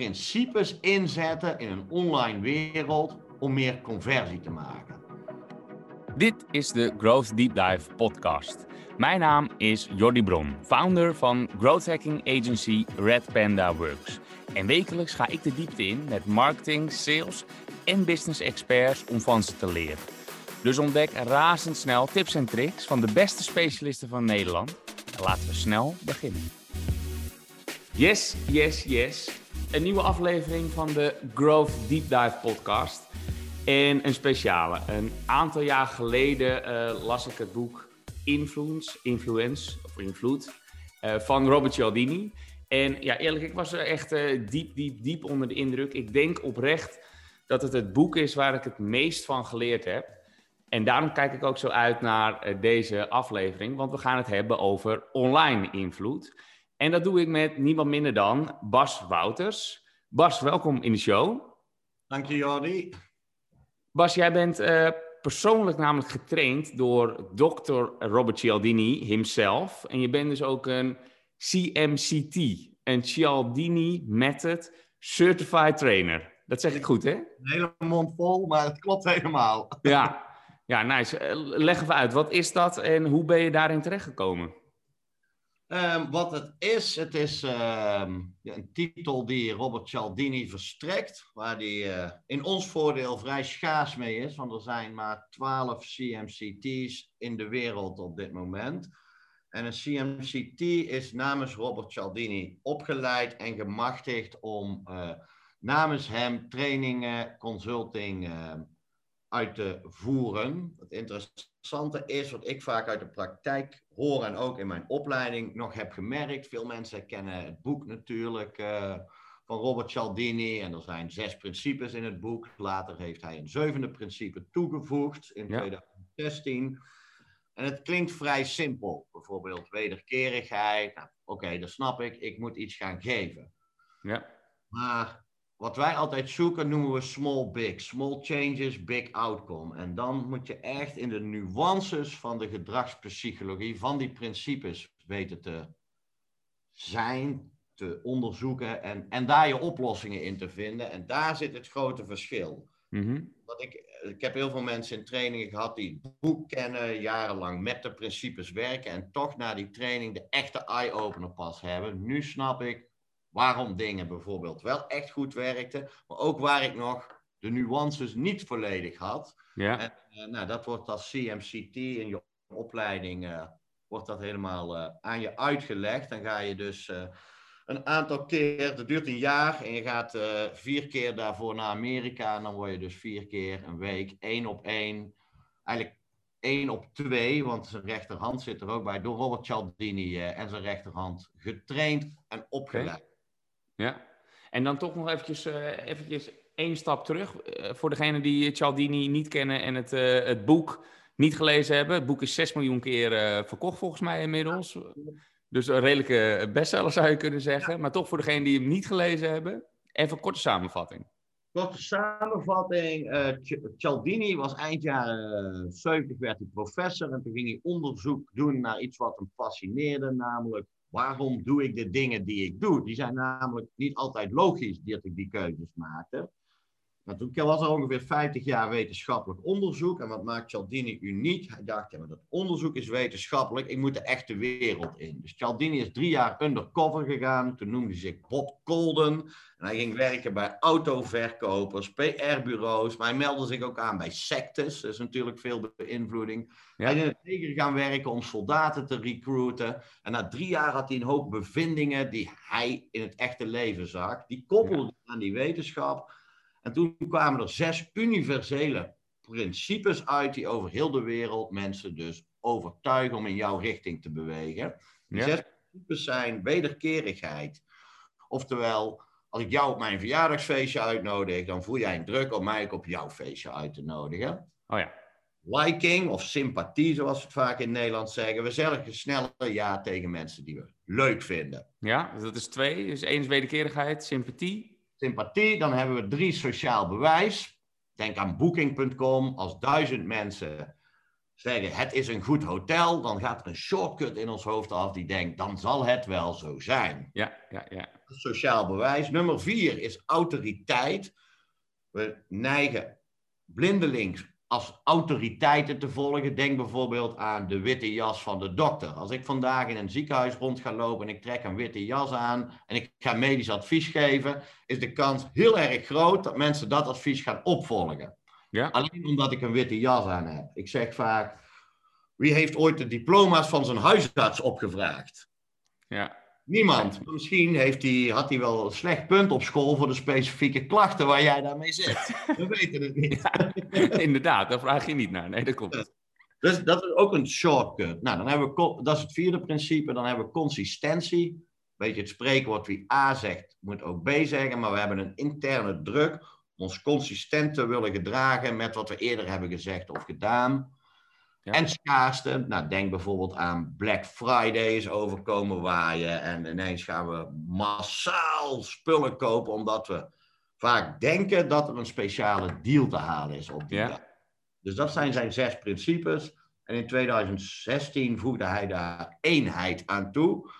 principes inzetten in een online wereld om meer conversie te maken. Dit is de Growth Deep Dive podcast. Mijn naam is Jordi Bron, founder van growth hacking agency Red Panda Works. En wekelijks ga ik de diepte in met marketing, sales en business experts om van ze te leren. Dus ontdek razendsnel tips en tricks van de beste specialisten van Nederland. En laten we snel beginnen. Yes, yes, yes. Een nieuwe aflevering van de Growth Deep Dive podcast. En een speciale. Een aantal jaar geleden uh, las ik het boek Influence, Influence of Invloed uh, van Robert Cialdini. En ja, eerlijk, ik was er echt uh, diep, diep, diep onder de indruk. Ik denk oprecht dat het het boek is waar ik het meest van geleerd heb. En daarom kijk ik ook zo uit naar deze aflevering, want we gaan het hebben over online invloed. En dat doe ik met niemand minder dan Bas Wouters. Bas, welkom in de show. Dank je, Jordi. Bas, jij bent uh, persoonlijk namelijk getraind door dokter Robert Cialdini himself. En je bent dus ook een CMCT, een Cialdini Method Certified Trainer. Dat zeg ik goed, hè? Een hele mond vol, maar het klopt helemaal. Ja, ja nice. Eh, leg even uit, wat is dat en hoe ben je daarin terechtgekomen? Um, wat het is, het is um, een titel die Robert Cialdini verstrekt, waar hij uh, in ons voordeel vrij schaars mee is, want er zijn maar 12 CMCT's in de wereld op dit moment. En een CMCT is namens Robert Cialdini opgeleid en gemachtigd om uh, namens hem trainingen, consulting uh, uit te voeren. Het interessante is, wat ik vaak uit de praktijk hoor en ook in mijn opleiding nog heb gemerkt. Veel mensen kennen het boek natuurlijk uh, van Robert Cialdini. En er zijn zes principes in het boek. Later heeft hij een zevende principe toegevoegd in ja. 2016. En het klinkt vrij simpel. Bijvoorbeeld wederkerigheid. Nou, Oké, okay, dat snap ik. Ik moet iets gaan geven. Ja. Maar wat wij altijd zoeken noemen we small big. Small changes, big outcome. En dan moet je echt in de nuances van de gedragspsychologie, van die principes weten te zijn, te onderzoeken en, en daar je oplossingen in te vinden. En daar zit het grote verschil. Want ik, ik heb heel veel mensen in trainingen gehad die het boek kennen, jarenlang met de principes werken en toch na die training de echte eye-opener pas hebben. Nu snap ik waarom dingen bijvoorbeeld wel echt goed werkten, maar ook waar ik nog de nuances niet volledig had. Ja. En, uh, nou, dat wordt als CMCT in je opleiding, uh, wordt dat helemaal uh, aan je uitgelegd. Dan ga je dus een aantal keer, dat duurt een jaar, en je gaat vier keer daarvoor naar Amerika. En dan word je dus vier keer een week, één op één, eigenlijk één op twee, want zijn rechterhand zit er ook bij, door Robert Cialdini en zijn rechterhand getraind en opgeleid. Okay. Ja, en dan toch nog eventjes, uh, eventjes één stap terug. Uh, voor degenen die Cialdini niet kennen en het, uh, het boek niet gelezen hebben. Het boek is 6 miljoen keer verkocht volgens mij inmiddels. Dus een redelijke bestseller zou je kunnen zeggen. Maar toch voor degenen die hem niet gelezen hebben, even een korte samenvatting. Korte samenvatting. Cialdini was eind jaren 70 werd hij professor en toen ging hij onderzoek doen naar iets wat hem fascineerde, namelijk Waarom doe ik de dingen die ik doe? Die zijn namelijk niet altijd logisch dat ik die keuzes maakte. Maar toen was er ongeveer 50 jaar wetenschappelijk onderzoek. En wat maakt Cialdini uniek? Hij dacht, ja, maar dat onderzoek is wetenschappelijk. Ik moet de echte wereld in. Dus Cialdini is drie jaar undercover gegaan. Toen noemde hij zich Bob Colden. En hij ging werken bij autoverkopers, PR-bureaus. Maar hij meldde zich ook aan bij sectes. Dat is natuurlijk veel beïnvloeding. Ja. Hij is in het leger gaan werken om soldaten te recruiten. En na drie jaar had hij een hoop bevindingen die hij in het echte leven zag. Die koppelde ja. aan die wetenschap. En toen kwamen er zes universele principes uit die over heel de wereld mensen dus overtuigen om in jouw richting te bewegen. Die ja. zes principes zijn wederkerigheid. Oftewel, als ik jou op mijn verjaardagsfeestje uitnodig, dan voel jij een druk om mij ook op jouw feestje uit te nodigen. Oh ja. Liking of sympathie, zoals we het vaak in Nederland zeggen. We zeggen sneller ja tegen mensen die we leuk vinden. Ja, dus dat is twee. Dus één is wederkerigheid, sympathie sympathie, dan hebben we drie sociaal bewijs. Denk aan booking.com. Als duizend mensen zeggen het is een goed hotel, dan gaat er een shortcut in ons hoofd af die denkt dan zal het wel zo zijn. Ja, ja, ja. Sociaal bewijs. Nummer vier is autoriteit. We neigen blindelings als autoriteiten te volgen. Denk bijvoorbeeld aan de witte jas van de dokter. Als ik vandaag in een ziekenhuis rond ga lopen en ik trek een witte jas aan en ik ga medisch advies geven, is de kans heel erg groot dat mensen dat advies gaan opvolgen. Ja. Alleen omdat ik een witte jas aan heb. Ik zeg vaak, wie heeft ooit de diploma's van zijn huisarts opgevraagd? Ja. Niemand. Misschien heeft hij, had hij wel een slecht punt op school voor de specifieke klachten waar jij daarmee zit. We weten het niet. inderdaad, daar vraag je niet naar. Nee, dat klopt. Dus dat is ook een shortcut. Nou, dan hebben we, dat is het vierde principe. Dan hebben we consistentie. Beetje het spreekwoord wie A zegt, moet ook B zeggen. Maar we hebben een interne druk om ons consistent te willen gedragen met wat we eerder hebben gezegd of gedaan. En schaarste, nou, denk bijvoorbeeld aan Black Friday is overkomen waaien en ineens gaan we massaal spullen kopen omdat we vaak denken dat er een speciale deal te halen is op die ja. dag. Dus dat zijn zijn zes principes. En in 2016 voegde hij daar eenheid aan toe.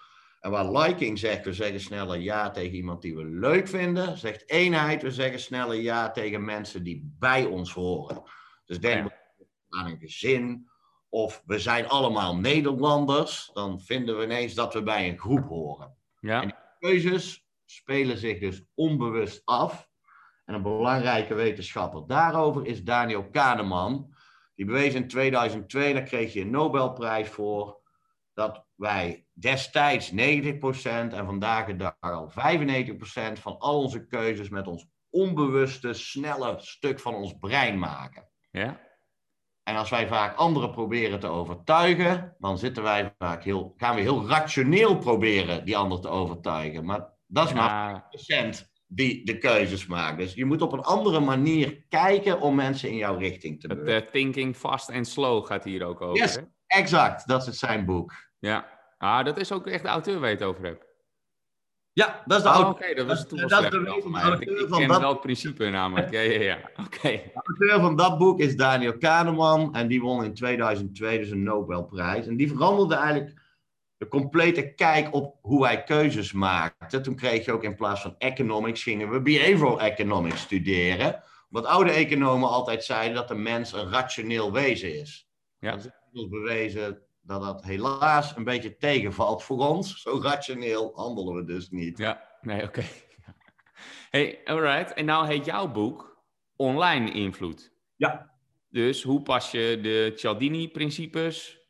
En waar liking zegt, we zeggen sneller ja tegen iemand die we leuk vinden, zegt eenheid, we zeggen sneller ja tegen mensen die bij ons horen. Dus denk aan een gezin of we zijn allemaal Nederlanders, dan vinden we ineens dat we bij een groep horen. Ja. En die keuzes spelen zich dus onbewust af. En een belangrijke wetenschapper daarover is Daniel Kahneman. Die bewees in 2002, daar kreeg je een Nobelprijs voor, dat wij destijds 90% en vandaag de dag al 95% van al onze keuzes met ons onbewuste, snelle stuk van ons brein maken. Ja. En als wij vaak anderen proberen te overtuigen, dan zitten wij vaak heel, gaan we heel rationeel proberen die ander te overtuigen. Maar dat is maar 5% die de keuzes maakt. Dus je moet op een andere manier kijken om mensen in jouw richting te brengen. Uh, thinking fast and slow gaat hier ook over. Yes, exact. Dat is zijn boek. Ja, ah, dat is ook echt de auteur waar je het over hebt. Ja, dat is de oh, auteur. Oké, dat was toen dat, dat van Ik, ik ken dat... wel het principe namelijk. Ja, ja, ja. Oké. De auteur van dat boek is Daniel Kahneman. En die won in 2002 dus een Nobelprijs. En die veranderde eigenlijk de complete kijk op hoe wij keuzes maakten. Toen kreeg je ook in plaats van economics, gingen we behavioral economics studeren. Wat oude economen altijd zeiden, dat de mens een rationeel wezen is. Ja. Dat is bewezen dat dat helaas een beetje tegenvalt voor ons. Zo rationeel handelen we dus niet. Ja, nee, oké. Hey, alright. En nou heet jouw boek Online Invloed. Ja. Dus hoe pas je de Cialdini-principes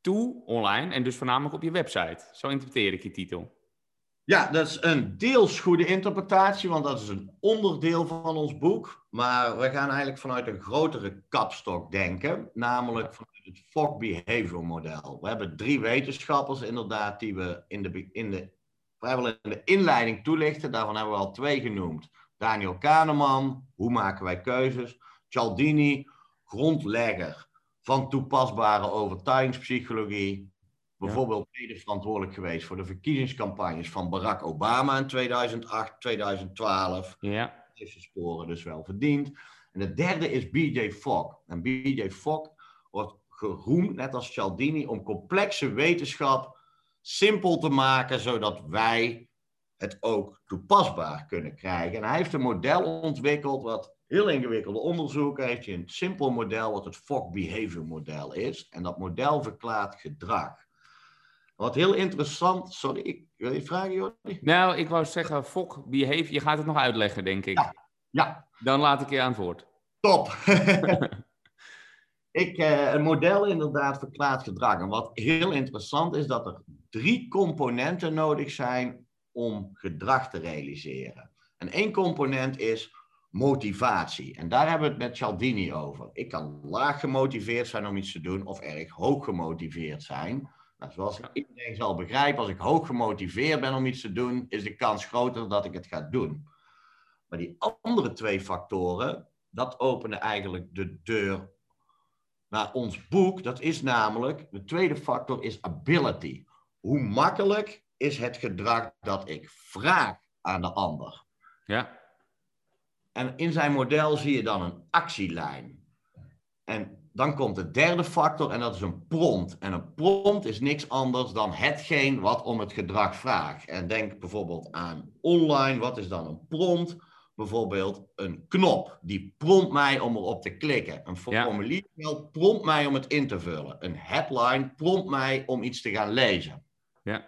toe online en dus voornamelijk op je website? Zo interpreteer ik je titel. Ja, dat is een deels goede interpretatie, want dat is een onderdeel van ons boek. Maar we gaan eigenlijk vanuit een grotere kapstok denken, namelijk vanuit het Fogg Behavior Model. We hebben drie wetenschappers inderdaad die we in de, in de, vrijwel in de inleiding toelichten. Daarvan hebben we al twee genoemd. Daniel Kahneman, hoe maken wij keuzes? Cialdini, grondlegger van toepasbare overtuigingspsychologie. Bijvoorbeeld mede verantwoordelijk geweest voor de verkiezingscampagnes van Barack Obama in 2008, 2012. Ja. Heeft zijn sporen dus wel verdiend. En de derde is BJ Fogg. En BJ Fogg wordt geroemd, net als Cialdini, om complexe wetenschap simpel te maken, zodat wij het ook toepasbaar kunnen krijgen. En hij heeft een model ontwikkeld wat heel ingewikkelde onderzoeken heeft hij een simpel model wat het Fogg Behavior Model is. En dat model verklaart gedrag. Wat heel interessant, sorry, ik wil je vragen, Jordi? Nou, ik wou zeggen, Fok, je gaat het nog uitleggen, denk ik. Ja. ja. Dan laat ik je aan het woord. Top. ik, eh, een model inderdaad verklaart gedrag. En wat heel interessant is, dat er drie componenten nodig zijn om gedrag te realiseren. En één component is motivatie. En daar hebben we het met Cialdini over. Ik kan laag gemotiveerd zijn om iets te doen of erg hoog gemotiveerd zijn. Nou, zoals iedereen zal begrijpen, als ik hoog gemotiveerd ben om iets te doen, is de kans groter dat ik het ga doen. Maar die andere twee factoren, dat openen eigenlijk de deur naar ons boek. Dat is namelijk, de tweede factor is ability. Hoe makkelijk is het gedrag dat ik vraag aan de ander? Ja. En in zijn model zie je dan een actielijn. En dan komt de derde factor en dat is een prompt. En een prompt is niks anders dan hetgeen wat om het gedrag vraagt. En denk bijvoorbeeld aan online. Wat is dan een prompt? Bijvoorbeeld een knop. Die prompt mij om erop te klikken. Een formulier ja. prompt mij om het in te vullen. Een headline prompt mij om iets te gaan lezen. Ja.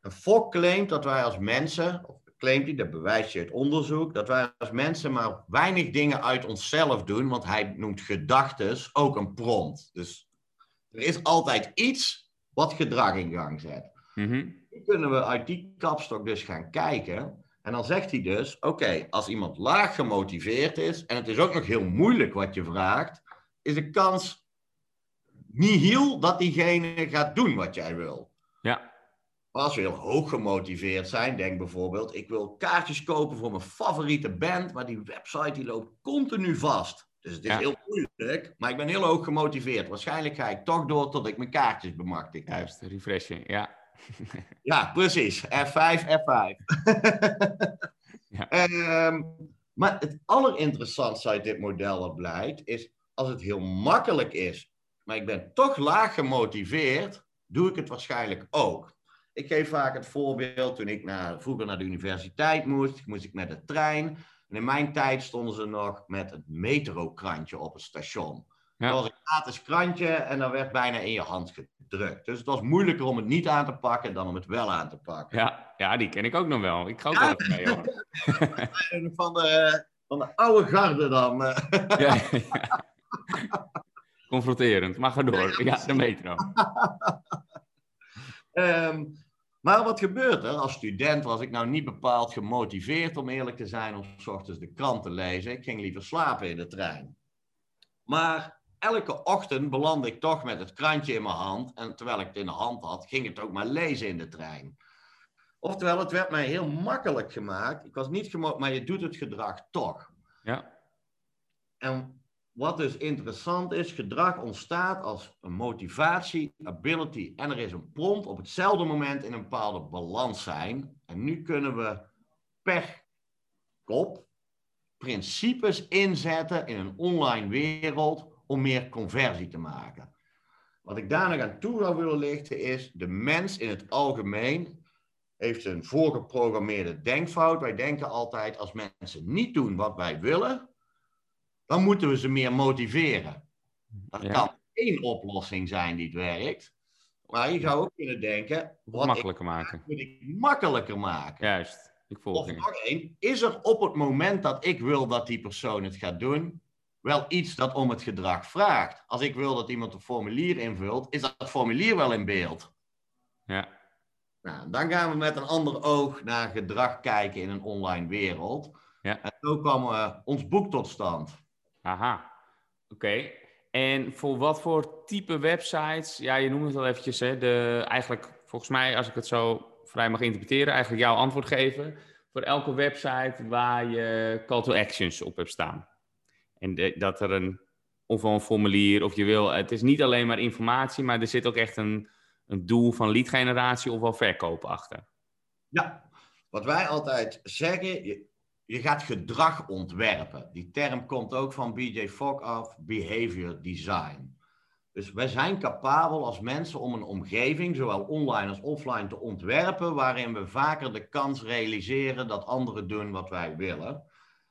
Een claimt dat wij als mensen, of claimt hij, dat bewijst je het onderzoek, dat wij als mensen maar weinig dingen uit onszelf doen, want hij noemt gedachtes ook een prompt. Dus er is altijd iets wat gedrag in gang zet. Mm Nu kunnen we uit die kapstok dus gaan kijken. En dan zegt hij dus: Oké, als iemand laag gemotiveerd is en het is ook nog heel moeilijk wat je vraagt, is de kans nihil dat diegene gaat doen wat jij wil. Als we heel hoog gemotiveerd zijn, denk bijvoorbeeld, ik wil kaartjes kopen voor mijn favoriete band, maar die website die loopt continu vast. Dus het is heel moeilijk, maar ik ben heel hoog gemotiveerd. Waarschijnlijk ga ik toch door tot ik mijn kaartjes bemachtig heb. Juist, refreshing, ja. ja, precies. F5, F5. ja. Ehm, maar het allerinteressantste uit dit model blijkt, is als het heel makkelijk is, maar ik ben toch laag gemotiveerd, doe ik het waarschijnlijk ook. Ik geef vaak het voorbeeld, toen ik naar, vroeger naar de universiteit moest, moest ik met de trein. En in mijn tijd stonden ze nog met het metrokrantje op het station. Ja. Dat was een gratis krantje en dat werd bijna in je hand gedrukt. Dus het was moeilijker om het niet aan te pakken dan om het wel aan te pakken. Ja, ja die ken ik ook nog wel. Ik ga ook wel even mee hoor. van, de, van de oude garde dan. ja, ja. Confronterend, maar ga door. Ja, de metro. Um, maar wat gebeurt er? Als student was ik nou niet bepaald gemotiveerd, om eerlijk te zijn, om s ochtends de krant te lezen. Ik ging liever slapen in de trein. Maar elke ochtend belandde ik toch met het krantje in mijn hand. En terwijl ik het in de hand had, ging het ook maar lezen in de trein. Oftewel, het werd mij heel makkelijk gemaakt. Ik was niet gemotiveerd, maar je doet het gedrag toch. Ja. En wat dus interessant is, gedrag ontstaat als een motivatie, ability en er is een prompt op hetzelfde moment in een bepaalde balans zijn. En nu kunnen we per kop principes inzetten in een online wereld om meer conversie te maken. Wat ik daar nog aan toe zou willen lichten is, de mens in het algemeen heeft een voorgeprogrammeerde denkfout. Wij denken altijd, als mensen niet doen wat wij willen, dan moeten we ze meer motiveren. Dat kan één oplossing zijn die het werkt. Maar je zou ook kunnen denken... Wat makkelijker ik, maken. Moet ik makkelijker maken. Juist, ik volg Of nog één. Is er op het moment dat ik wil dat die persoon het gaat doen... wel iets dat om het gedrag vraagt? Als ik wil dat iemand een formulier invult... is dat formulier wel in beeld? Ja. Nou, dan gaan we met een ander oog naar gedrag kijken in een online wereld. Ja. En zo kwam uh, ons boek tot stand. Aha, oké. En voor wat voor type websites, ja, je noemde het al eventjes, hè, de, eigenlijk volgens mij, als ik het zo vrij mag interpreteren, eigenlijk jouw antwoord geven voor elke website waar je call to actions op hebt staan. En dat er een, of een formulier, of je wil, het is niet alleen maar informatie, maar er zit ook echt een, een doel van lead generatie of wel verkoop achter. Ja, wat wij altijd zeggen, je gaat gedrag ontwerpen. Die term komt ook van BJ Fogg af, behavior design. Dus wij zijn capabel als mensen om een omgeving, zowel online als offline, te ontwerpen, waarin we vaker de kans realiseren dat anderen doen wat wij willen.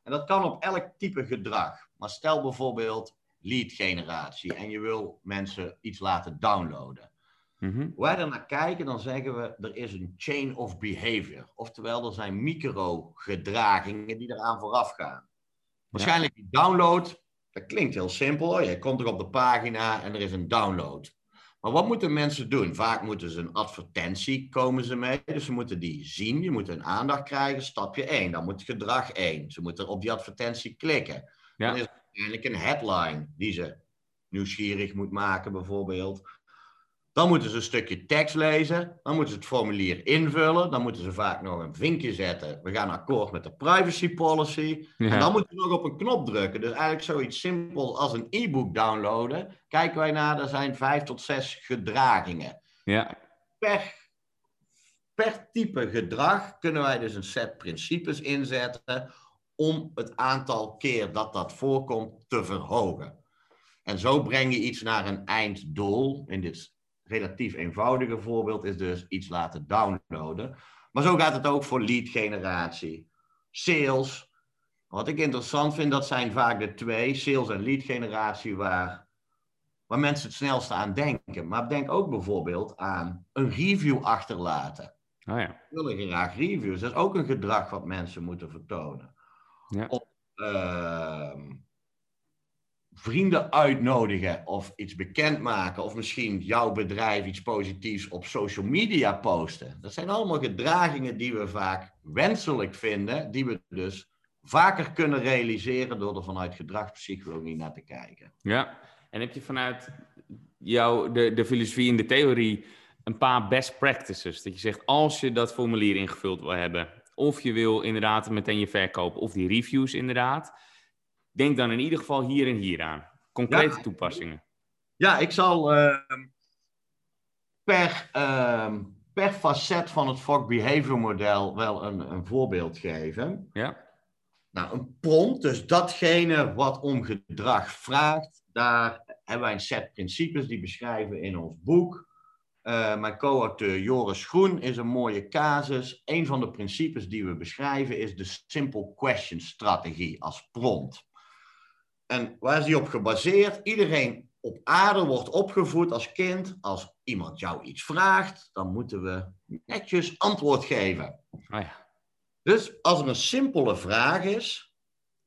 En dat kan op elk type gedrag. Maar stel bijvoorbeeld lead generatie en je wil mensen iets laten downloaden. Mm wij er naar kijken, dan zeggen we er is een chain of behavior. Oftewel, er zijn micro-gedragingen die eraan vooraf gaan. Waarschijnlijk die download, dat klinkt heel simpel. Je komt er op de pagina en er is een download. Maar wat moeten mensen doen? Vaak moeten ze een advertentie komen ze mee. Dus ze moeten die zien. Je moet hun aandacht krijgen. Stapje 1. Dan moet gedrag 1. Ze moeten op die advertentie klikken. Ja. Dan is er uiteindelijk een headline die ze nieuwsgierig moet maken, bijvoorbeeld. Dan moeten ze een stukje tekst lezen. Dan moeten ze het formulier invullen. Dan moeten ze vaak nog een vinkje zetten. We gaan akkoord met de privacy policy. En dan moeten ze nog op een knop drukken. Dus eigenlijk zoiets simpels als een e-book downloaden. Kijken wij naar, er zijn vijf tot zes gedragingen. Ja. Per, per type gedrag kunnen wij dus een set principes inzetten om het aantal keer dat dat voorkomt te verhogen. En zo breng je iets naar een einddoel. In dit relatief eenvoudige voorbeeld is dus iets laten downloaden. Maar zo gaat het ook voor lead generatie, sales. Wat ik interessant vind, dat zijn vaak de twee, sales en lead generatie, waar, waar mensen het snelste aan denken. Maar denk ook bijvoorbeeld aan een review achterlaten. Oh ja. willen graag reviews. Dat is ook een gedrag wat mensen moeten vertonen. Ja. Of ehm, vrienden uitnodigen of iets bekendmaken. Of misschien jouw bedrijf iets positiefs op social media posten. Dat zijn allemaal gedragingen die we vaak wenselijk vinden. Die we dus vaker kunnen realiseren door er vanuit gedragspsychologie naar te kijken. Ja, en heb je vanuit jouw, de, de filosofie en de theorie een paar best practices? Dat je zegt, als je dat formulier ingevuld wil hebben, of je wil inderdaad meteen je verkoop, of die reviews inderdaad, denk dan in ieder geval hier en hier aan. Concrete Ja. toepassingen. Ja, ik zal ehm, per, ehm, per facet van het Fogg Behavior model wel een, een voorbeeld geven. Ja, Nou, een prompt, dus datgene wat om gedrag vraagt, daar hebben wij een set principes die beschrijven in ons boek. Eh, mijn co-auteur Joris Groen is een mooie casus. Een van de principes die we beschrijven is de simple question strategie als prompt. En waar is die op gebaseerd? Iedereen op aarde wordt opgevoed als kind. Als iemand jou iets vraagt, dan moeten we netjes antwoord geven. oh ja. Dus als er een simpele vraag is,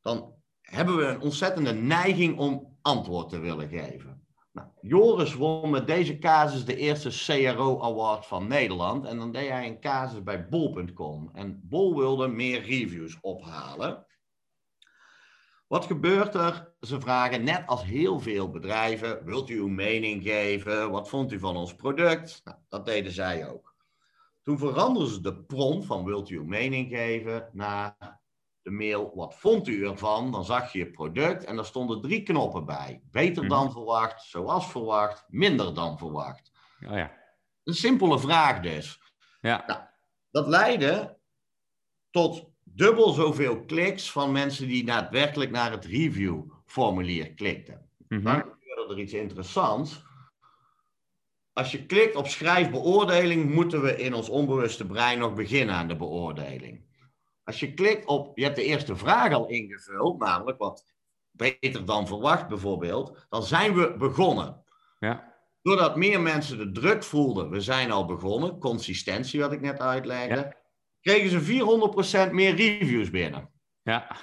dan hebben we een ontzettende neiging om antwoord te willen geven. Nou, Joris won met deze casus de eerste CRO Award van Nederland. En dan deed hij een casus bij bol.com. En Bol wilde meer reviews ophalen. Wat gebeurt er? Ze vragen, net als heel veel bedrijven, wilt u uw mening geven? Wat vond u van ons product? Nou, dat deden zij ook. Toen veranderden ze de prompt van wilt u uw mening geven naar de mail wat vond u ervan? Dan zag je je product en daar stonden drie knoppen bij. Beter dan verwacht, zoals verwacht, minder dan verwacht. Oh ja. Een simpele vraag dus. Ja, Dat leidde tot dubbel zoveel kliks van mensen die daadwerkelijk naar het reviewformulier klikten. Mhm. Dan gebeurde er iets interessants. Als je klikt op schrijf beoordeling, moeten we in ons onbewuste brein nog beginnen aan de beoordeling. Als je klikt op, je hebt de eerste vraag al ingevuld, namelijk wat beter dan verwacht bijvoorbeeld, dan zijn we begonnen. ja, Doordat meer mensen de druk voelden, we zijn al begonnen, consistentie wat ik net uitlegde, Ja. Kregen ze 400% meer reviews binnen. ja,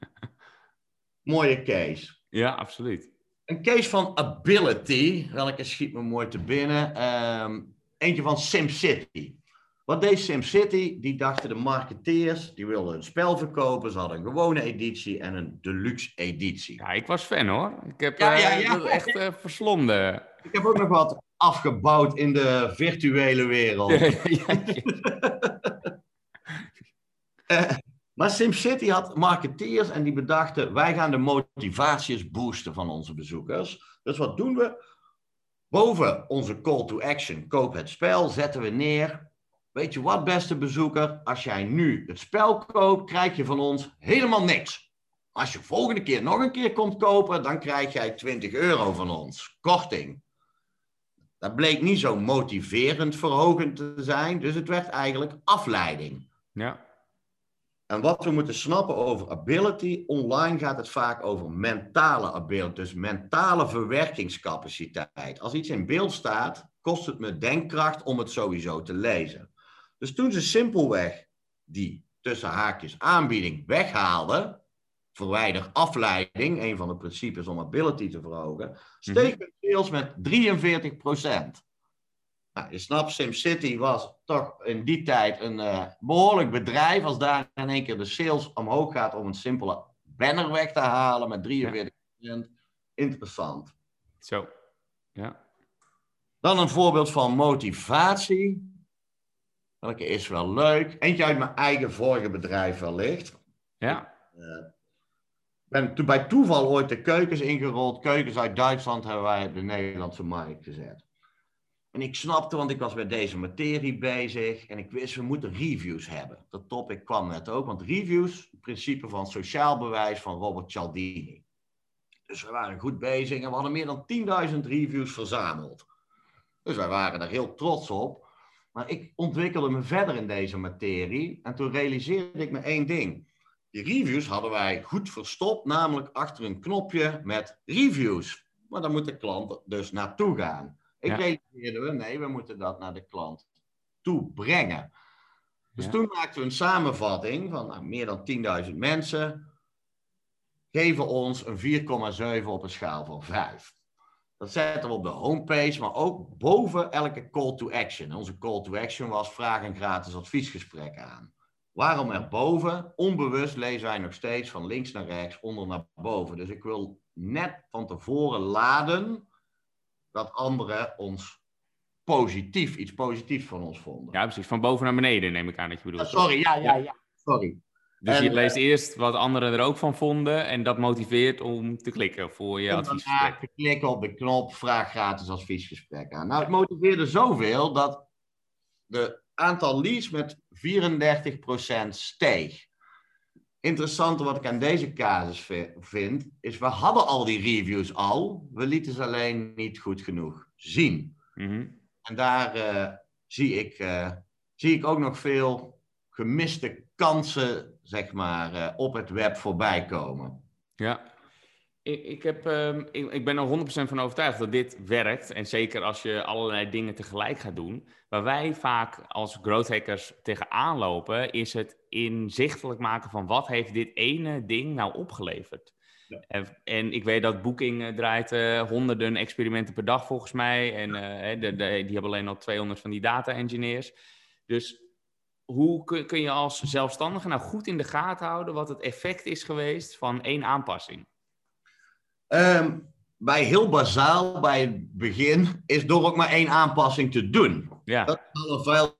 Mooie case. ja, absoluut. Een case van Ability, welke schiet me mooi te binnen. Ehm, eentje van SimCity. Wat deed SimCity? Die dachten de marketeers, die wilden een spel verkopen. Ze hadden een gewone editie en een deluxe editie. Ja, ik was fan hoor. Ik heb Ja, eh, ja, ja. dat echt eh, verslonden. Ik heb ook nog wat afgebouwd in de virtuele wereld. Maar SimCity had marketeers en die bedachten, wij gaan de motivaties boosten van onze bezoekers. Dus wat doen we? Boven onze call to action, koop het spel, zetten we neer. Weet je wat, beste bezoeker? Als jij nu het spel koopt, krijg je van ons helemaal niks. Als je volgende keer nog een keer komt kopen, dan krijg jij 20 euro van ons. Korting. Dat bleek niet zo motiverend verhogend te zijn, dus het werd eigenlijk afleiding. ja, En wat we moeten snappen over ability, online gaat het vaak over mentale ability, dus mentale verwerkingscapaciteit. Als iets in beeld staat, kost het me denkkracht om het sowieso te lezen. Dus toen ze simpelweg die tussen haakjes aanbieding weghaalden, verwijder afleiding, een van de principes om ability te verhogen, steeg hun sales met 43 nou, je snapt, SimCity was toch in die tijd een eh, behoorlijk bedrijf. Als daar in één keer de sales omhoog gaat om een simpele banner weg te halen met 43% Interessant. zo. Ja, Dan een voorbeeld van motivatie. Welke is wel leuk. Eentje uit mijn eigen vorige bedrijf wellicht. ja, Ik ben toen bij toeval ooit de keukens ingerold. Keukens uit Duitsland hebben wij op de Nederlandse markt gezet. En ik snapte, want ik was met deze materie bezig. En ik wist, we moeten reviews hebben. Dat topic kwam net ook. Want reviews, het principe van sociaal bewijs van Robert Cialdini. Dus we waren goed bezig en we hadden meer dan 10.000 reviews verzameld. Dus wij waren er heel trots op. Maar ik ontwikkelde me verder in deze materie en toen realiseerde ik me één ding. Die reviews hadden wij goed verstopt, namelijk achter een knopje met reviews. Maar dan moet de klant dus naartoe gaan. Ik Ja. realiseerde me, nee, we moeten dat naar de klant toe brengen. Dus Ja. toen maakten we een samenvatting van nou, meer dan 10.000 mensen geven ons een 4,7 op een schaal van 5. Dat zetten we op de homepage, maar ook boven elke call to action. Onze call to action was vraag een gratis adviesgesprek aan. Waarom erboven? Onbewust lezen wij nog steeds van links naar rechts, onder naar boven. Dus ik wil net van tevoren laden dat anderen ons positief, iets positiefs van ons vonden. Ja, precies. Van boven naar beneden neem ik aan dat je bedoelt. Sorry, ja, ja, ja. Sorry. Dus En, je leest eerst wat anderen er ook van vonden en dat motiveert om te klikken voor je adviesgesprek. te klikken op de knop, vraag gratis adviesgesprek aan. Nou, het motiveerde zoveel dat de aantal leads met 34% steeg. Interessante wat ik aan deze casus vi- vind, is we hadden al die reviews al, we lieten ze alleen niet goed genoeg zien. Mhm. En daar eh, zie, ik, eh, zie ik ook nog veel gemiste kansen, zeg maar, eh, op het web voorbij komen. Ja. Ik, ik, heb, ehm, ik, ik ben er 100% van overtuigd dat dit werkt. En zeker als je allerlei dingen tegelijk gaat doen. Waar wij vaak als growth hackers tegenaan lopen, is het inzichtelijk maken van wat heeft dit ene ding nou opgeleverd. Ja. En, en ik weet dat Booking eh, draait eh, honderden experimenten per dag volgens mij. En eh, de- die hebben alleen al 200 van die data engineers. Dus hoe kun, kun je als zelfstandige nou goed in de gaten houden wat het effect is geweest van één aanpassing? Ehm, bij heel bazaal, bij het begin, is door ook maar één aanpassing te doen. Ja, Dat is al een veel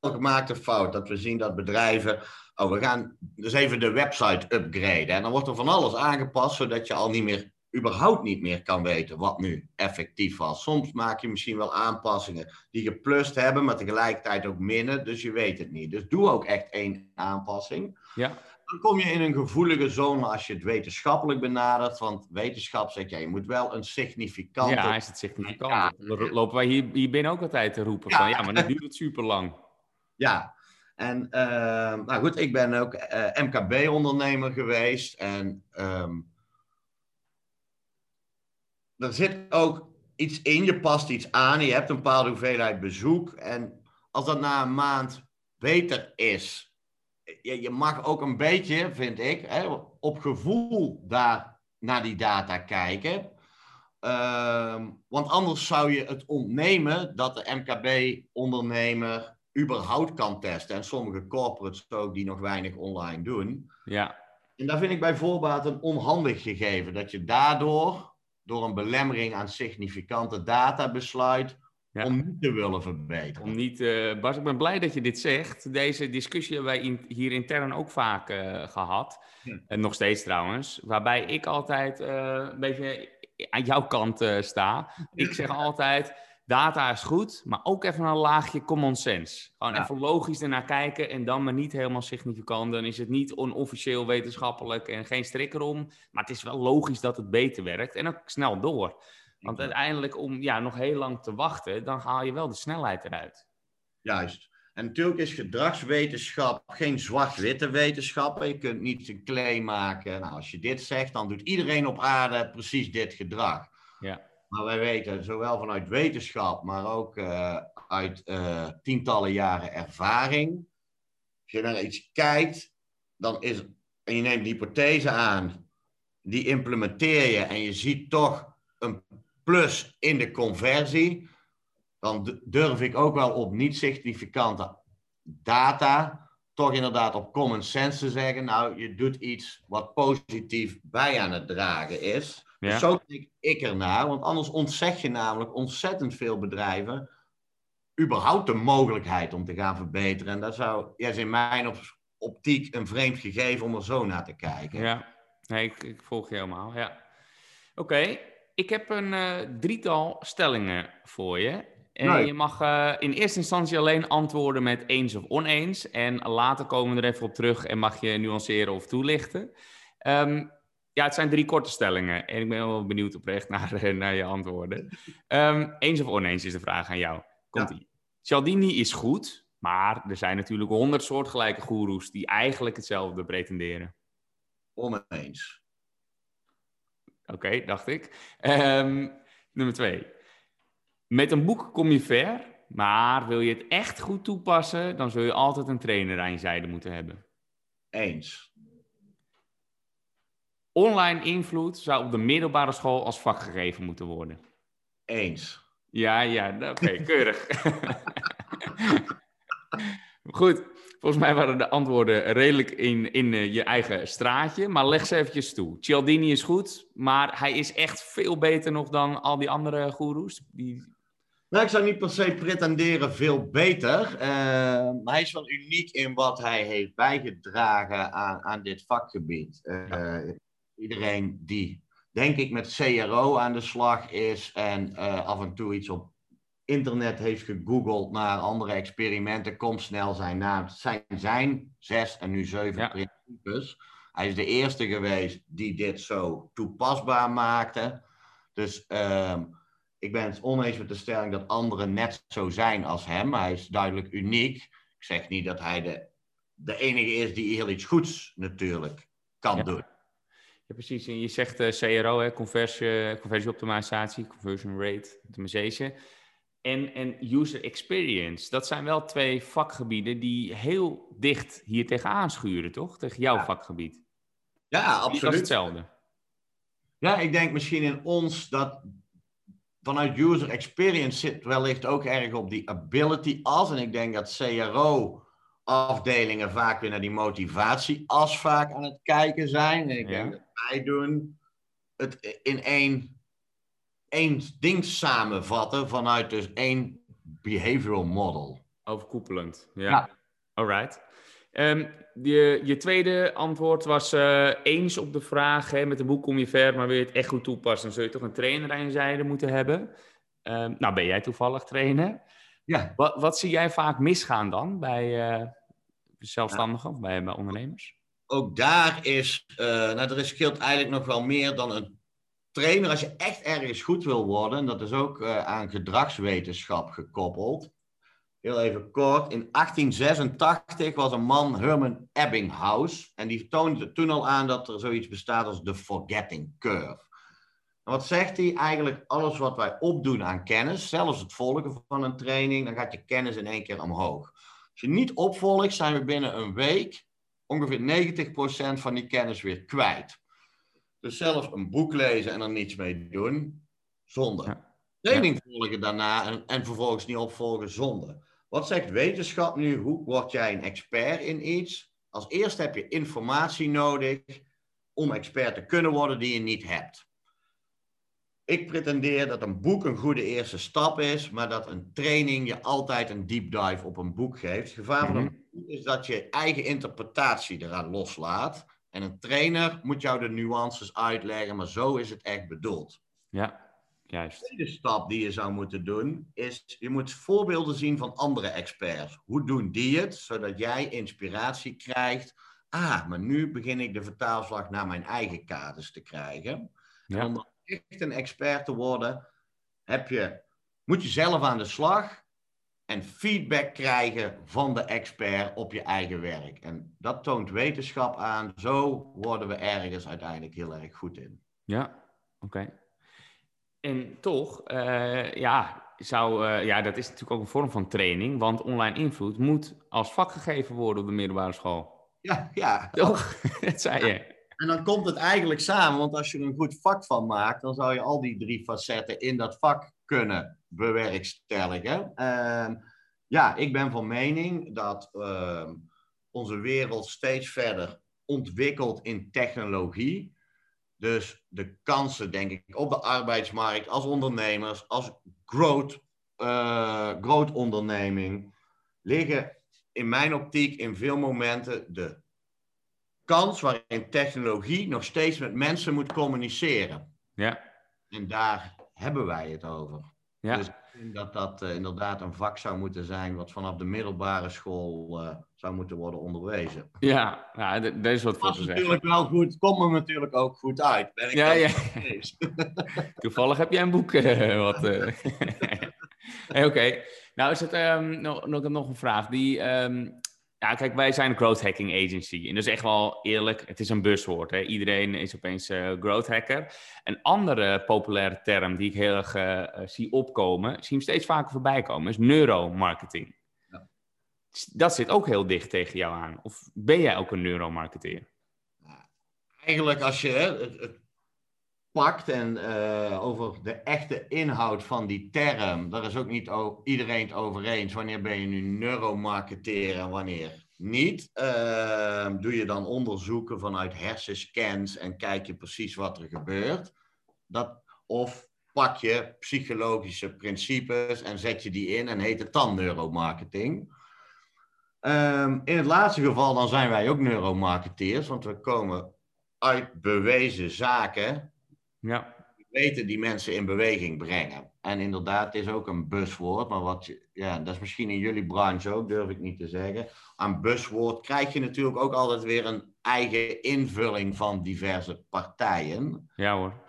gemaakte fout. Dat we zien dat bedrijven. Oh, we gaan dus even de website upgraden. En dan wordt er van alles aangepast, zodat je al niet meer, überhaupt niet meer kan weten wat nu effectief was. Soms maak je misschien wel aanpassingen die geplust hebben, maar tegelijkertijd ook minnen. Dus je weet het niet. Dus doe ook echt één aanpassing. ja, Dan kom je in een gevoelige zone als je het wetenschappelijk benadert. Want wetenschap zegt, ja, je moet wel een significante... ja, is het significant. Ja. Dan lopen wij hier, hier binnen ook altijd te roepen Ja. van ja, maar dan duurt het super lang. Ja, en ehm, nou goed, ik ben ook eh, MKB-ondernemer geweest. En ehm, er zit ook iets in, je past iets aan, je hebt een bepaalde hoeveelheid bezoek. En als dat na een maand beter is, je mag ook een beetje, vind ik, hè, op gevoel daar naar die data kijken. Ehm, want anders zou je het ontnemen dat de MKB-ondernemer überhaupt kan testen. En sommige corporates ook die nog weinig online doen. Ja, En daar vind ik bij voorbaat een onhandig gegeven. Dat je daardoor, door een belemmering aan significante data, besluit Ja. om niet te willen verbeteren. om niet, eh, Bas, ik ben blij dat je dit zegt. Deze discussie hebben wij in- hier intern ook vaak eh, gehad. Ja. En nog steeds trouwens. Waarbij ik altijd eh, een beetje aan jouw kant sta. Ik zeg altijd, data is goed, maar ook even een laagje common sense. Gewoon Ja. even logisch ernaar kijken en dan maar niet helemaal significant. Dan is het niet onofficieel wetenschappelijk en geen strik erom. Maar het is wel logisch dat het beter werkt en ook snel door. Want uiteindelijk, om ja, nog heel lang te wachten, dan haal je wel de snelheid eruit. Juist. En natuurlijk is gedragswetenschap geen zwart-witte wetenschap. Je kunt niet een claim maken. Nou, als je dit zegt, dan doet iedereen op aarde precies dit gedrag. Ja. Maar wij weten, zowel vanuit wetenschap, maar ook eh, uit eh, tientallen jaren ervaring. Als je naar iets kijkt, dan is, en je neemt een hypothese aan, die implementeer je en je ziet toch een plus in de conversie, dan durf ik ook wel op niet significante data, toch inderdaad op common sense te zeggen, nou, je doet iets wat positief bij aan het dragen is. Ja. Dus zo kijk ik ernaar, want anders ontzeg je namelijk ontzettend veel bedrijven überhaupt de mogelijkheid om te gaan verbeteren. En dat zou, ja, is in mijn op- optiek een vreemd gegeven om er zo naar te kijken. Ja, nee, ik, ik volg je helemaal. Ja. Oké, ik heb een eh, drietal stellingen voor je. En je mag eh, in eerste instantie alleen antwoorden met eens of oneens. En later komen we er even op terug en mag je nuanceren of toelichten. Ehm, Ja, het zijn drie korte stellingen. En ik ben wel benieuwd oprecht naar, naar je antwoorden. Um, eens of oneens is de vraag aan jou. Komt-ie. Ja. Cialdini is goed, maar er zijn natuurlijk honderd soortgelijke goeroes die eigenlijk hetzelfde pretenderen. Oneens. Oké, dacht ik. Um, nummer twee. Met een boek kom je ver, maar wil je het echt goed toepassen, dan zul je altijd een trainer aan je zijde moeten hebben. Eens. Online invloed zou op de middelbare school als vak gegeven moeten worden. Eens. Ja, ja, oké, keurig. Goed, volgens mij waren de antwoorden redelijk in, in uh, je eigen straatje. Maar leg ze eventjes toe. Cialdini is goed, maar hij is echt veel beter nog dan al die andere goeroes. Die... Nou, ik zou niet per se pretenderen veel beter. Uh, maar hij is wel uniek in wat hij heeft bijgedragen aan, aan dit vakgebied. Uh, ja. Iedereen die, denk ik, met CRO aan de slag is en af en toe iets op internet heeft gegoogeld naar andere experimenten, komt snel zijn naam. Het zijn zijn zes en nu zeven principes. Hij is de eerste geweest die dit zo toepasbaar maakte. Dus uh, ik ben het oneens met de stelling dat anderen net zo zijn als hem. Hij is duidelijk uniek. Ik zeg niet dat hij de, de enige is die heel iets goeds natuurlijk kan ja. doen. Ja, precies. En je zegt uh, CRO, hè, conversie, conversieoptimalisatie, conversion rate optimization en, en user experience. Dat zijn wel twee vakgebieden die heel dicht hier tegenaan schuren, toch? Tegen jouw ja. vakgebied. Ja, absoluut. Dat is hetzelfde. Ja, ik denk misschien in ons dat vanuit user experience zit wellicht ook erg op die ability as. En ik denk dat CRO-afdelingen vaak weer naar die motivatie as vaak aan het kijken zijn. En ik Ja. denk dat wij doen het in één, één ding samenvatten vanuit dus één behavioral model. Overkoepelend. Ja. Ja. Alright. Ehm, je, je tweede antwoord was eh, eens op de vraag: hè, met een boek kom je ver, maar wil je het echt goed toepassen, dan zul je toch een trainer aan je zijde moeten hebben. Ehm, nou, ben jij toevallig trainer? Ja, Wat, wat zie jij vaak misgaan dan bij eh, zelfstandigen bij, bij ondernemers? ook daar is, eh, nou, er is scheelt eigenlijk nog wel meer dan een trainer. Als je echt ergens goed wil worden, en dat is ook eh, aan gedragswetenschap gekoppeld. Heel even kort. In 1886 was een man, Herman Ebbinghaus, en die toonde toen al aan dat er zoiets bestaat als de forgetting curve. En wat zegt hij? Eigenlijk alles wat wij opdoen aan kennis, zelfs het volgen van een training, dan gaat je kennis in één keer omhoog. Als je niet opvolgt, zijn we binnen een week ongeveer 90% van die kennis weer kwijt. Dus zelfs een boek lezen en er niets mee doen, zonde. Ja. Training volgen daarna en, en vervolgens niet opvolgen, zonde. Wat zegt wetenschap nu? Hoe word jij een expert in iets? Als eerste heb je informatie nodig om expert te kunnen worden die je niet hebt. Ik pretendeer dat een boek een goede eerste stap is, maar dat een training je altijd een deep dive op een boek geeft. Het gevaar van een boek is dat je eigen interpretatie eraan loslaat. En een trainer moet jou de nuances uitleggen, maar zo is het echt bedoeld. Ja, juist. De tweede stap die je zou moeten doen, is je moet voorbeelden zien van andere experts. Hoe doen die het, zodat jij inspiratie krijgt. Ah, maar nu begin ik de vertaalslag naar mijn eigen kaders te krijgen. En om echt een expert te worden, heb je, moet je zelf aan de slag en feedback krijgen van de expert op je eigen werk. En dat toont wetenschap aan. Zo worden we ergens uiteindelijk heel erg goed in. Ja, oké. En toch, eh, ja, zou, eh, ja, dat is natuurlijk ook een vorm van training, want online invloed moet als vak gegeven worden op de middelbare school. Ja, ja. Toch? dat zei je. En dan komt het eigenlijk samen, want als je er een goed vak van maakt, dan zou je al die drie facetten in dat vak kunnen bewerkstelligen. Ehm, ja, ik ben van mening dat ehm, onze wereld steeds verder ontwikkelt in technologie. Dus de kansen, denk ik, op de arbeidsmarkt, als ondernemers, als growth, eh, growth onderneming, liggen in mijn optiek in veel momenten de kans waarin technologie nog steeds met mensen moet communiceren. Ja, En daar hebben wij het over. ja. Dus ik vind dat dat eh, inderdaad een vak zou moeten zijn wat vanaf de middelbare school eh, zou moeten worden onderwezen. Ja, ja daar is wat voor Dat te zeggen. natuurlijk wel goed, komt me natuurlijk ook goed uit. Ben ik Ja, ja. Toevallig heb jij een boek eh, wat. Hey, Oké, nou is het ehm, nog, nog, nog een vraag. Die, ehm, ja, kijk, wij zijn een growth hacking agency. En dat is echt wel eerlijk, het is een buzzwoord. Hè? Iedereen is opeens eh, growth hacker. Een andere populaire term die ik heel erg eh, eh, zie opkomen, zie hem steeds vaker voorbij komen, is neuromarketing. Ja. Dat zit ook heel dicht tegen jou aan. Of ben jij ook een neuromarketeer? Eigenlijk als je het pakt en eh, over de echte inhoud van die term, daar is ook niet iedereen het over eens. Wanneer ben je nu neuromarketeer en wanneer niet? Eh, doe je dan onderzoeken vanuit hersenscans en kijk je precies wat er gebeurt? Dat, of pak je psychologische principes en zet je die in en heet het dan neuromarketing? Ehm, in het laatste geval dan zijn wij ook neuromarketeers, want we komen uit bewezen zaken Ja, weten die mensen in beweging brengen. En inderdaad, het is ook een buswoord, maar wat je, ja, dat is misschien in jullie branche ook, durf ik niet te zeggen. Aan buswoord krijg je natuurlijk ook altijd weer een eigen invulling van diverse partijen. ja hoor.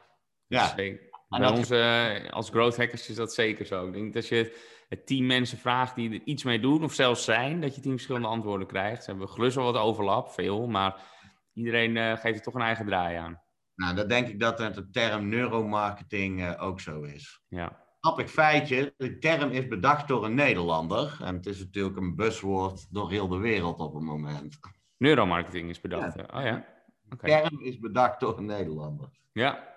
Ja, Zeker. En Bij ons eh, als growth hackers is dat zeker zo. Ik denk dat je het tien mensen vraagt die er iets mee doen, of zelfs zijn, dat je tien verschillende antwoorden krijgt. Ze hebben gelust wel wat overlap, veel, maar iedereen eh, geeft er toch een eigen draai aan. Nou, dan denk ik dat met de term neuromarketing eh, ook zo is. Ja, Grappig feitje, de term is bedacht door een Nederlander. En het is natuurlijk een buswoord door heel de wereld op het moment. neuromarketing is bedacht. Oh ja. De term is bedacht door een Nederlander. Ja,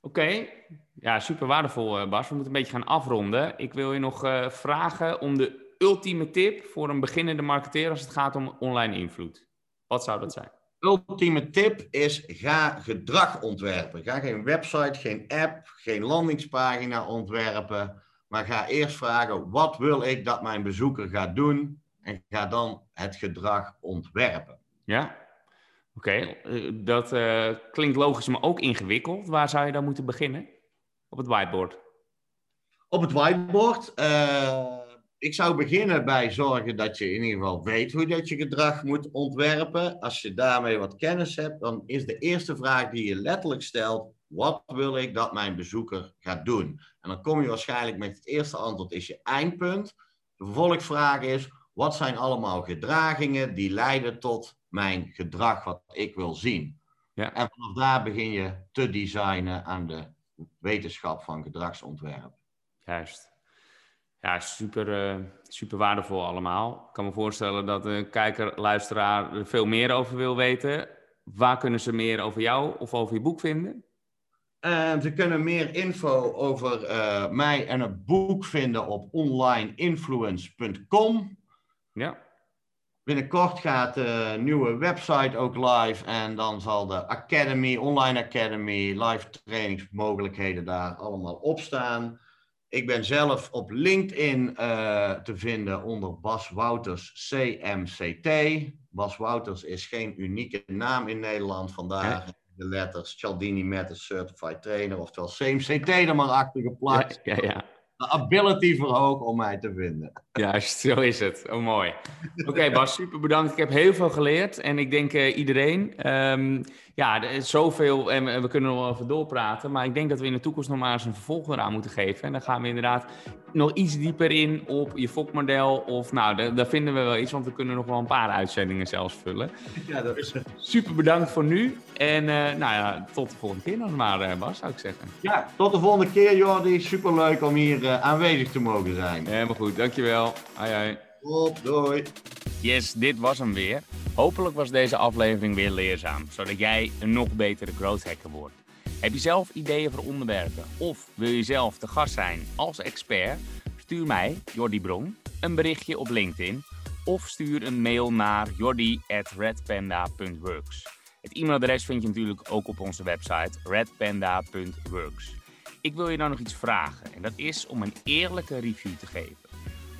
oké. Ja, super waardevol, eh, Bas. We moeten een beetje gaan afronden. Ik wil je nog eh, vragen om de ultieme tip voor een beginnende marketeer als het gaat om online invloed. Wat zou dat zijn? Ultieme tip is: ga gedrag ontwerpen. Ga geen website, geen app, geen landingspagina ontwerpen. Maar ga eerst vragen: wat wil ik dat mijn bezoeker gaat doen? En ga dan het gedrag ontwerpen. Ja? Oké, eh, dat eh, klinkt logisch, maar ook ingewikkeld. Waar zou je dan moeten beginnen? Op het whiteboard. Op het whiteboard. eh, ik zou beginnen bij zorgen dat je in ieder geval weet hoe dat je gedrag moet ontwerpen. Als je daarmee wat kennis hebt, dan is de eerste vraag die je letterlijk stelt: wat wil ik dat mijn bezoeker gaat doen? En dan kom je waarschijnlijk met het eerste antwoord is je eindpunt. De vervolgvraag is: wat zijn allemaal gedragingen die leiden tot mijn gedrag wat ik wil zien? Ja. En vanaf daar begin je te designen aan de wetenschap van gedragsontwerp. Juist. Ja, super, eh, super waardevol allemaal. Ik kan me voorstellen dat de kijker, luisteraar er veel meer over wil weten. Waar kunnen ze meer over jou of over je boek vinden? En ze kunnen meer info over eh, mij en het boek vinden op onlineinfluence.com. Ja, Binnenkort gaat de nieuwe website ook live en dan zal de Academy, Online Academy, live trainingsmogelijkheden daar allemaal op staan. Ik ben zelf op LinkedIn eh, te vinden onder Bas Wouters CMCT. Bas Wouters is geen unieke naam in Nederland, vandaar de letters Cialdini Matters Certified Trainer, oftewel CMCT er maar achter geplakt. ja, ja. De ability verhogen om mij te vinden. Juist, zo is het. Oh, mooi. Oké, Bas, super bedankt. Ik heb heel veel geleerd en ik denk eh, iedereen. Ehm, ja, er is zoveel en we, kunnen nog wel even doorpraten, maar ik denk dat we in de toekomst nog maar eens een vervolg eraan moeten geven. En dan gaan we inderdaad nog iets dieper in op je fokmodel of nou, daar, vinden we wel iets, want we kunnen nog wel een paar uitzendingen zelfs vullen. Ja, dat is... Super bedankt voor nu en eh, nou ja, tot de volgende keer dan maar, eh, Bas, zou ik zeggen. ja, tot de volgende keer Jordi. Superleuk om hier eh, aanwezig te mogen zijn. Helemaal goed, dankjewel. Hoi, hoi. Op, doei. Yes, dit was hem weer. Hopelijk was deze aflevering weer leerzaam, zodat jij een nog betere growth hacker wordt. Heb je zelf ideeën voor onderwerpen of wil je zelf te gast zijn als expert? Stuur mij, Jordi Bron, een berichtje op LinkedIn of stuur een mail naar jordi@redpanda.works. Het e-mailadres vind je natuurlijk ook op onze website redpanda.works. Ik wil je dan nog iets vragen en dat is om een eerlijke review te geven.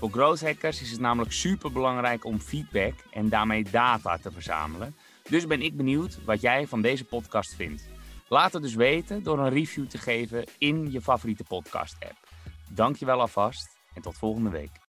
Voor growth hackers is het namelijk super belangrijk om feedback en daarmee data te verzamelen. Dus ben ik benieuwd wat jij van deze podcast vindt. Laat het dus weten door een review te geven in je favoriete podcast app. Dankjewel alvast en tot volgende week.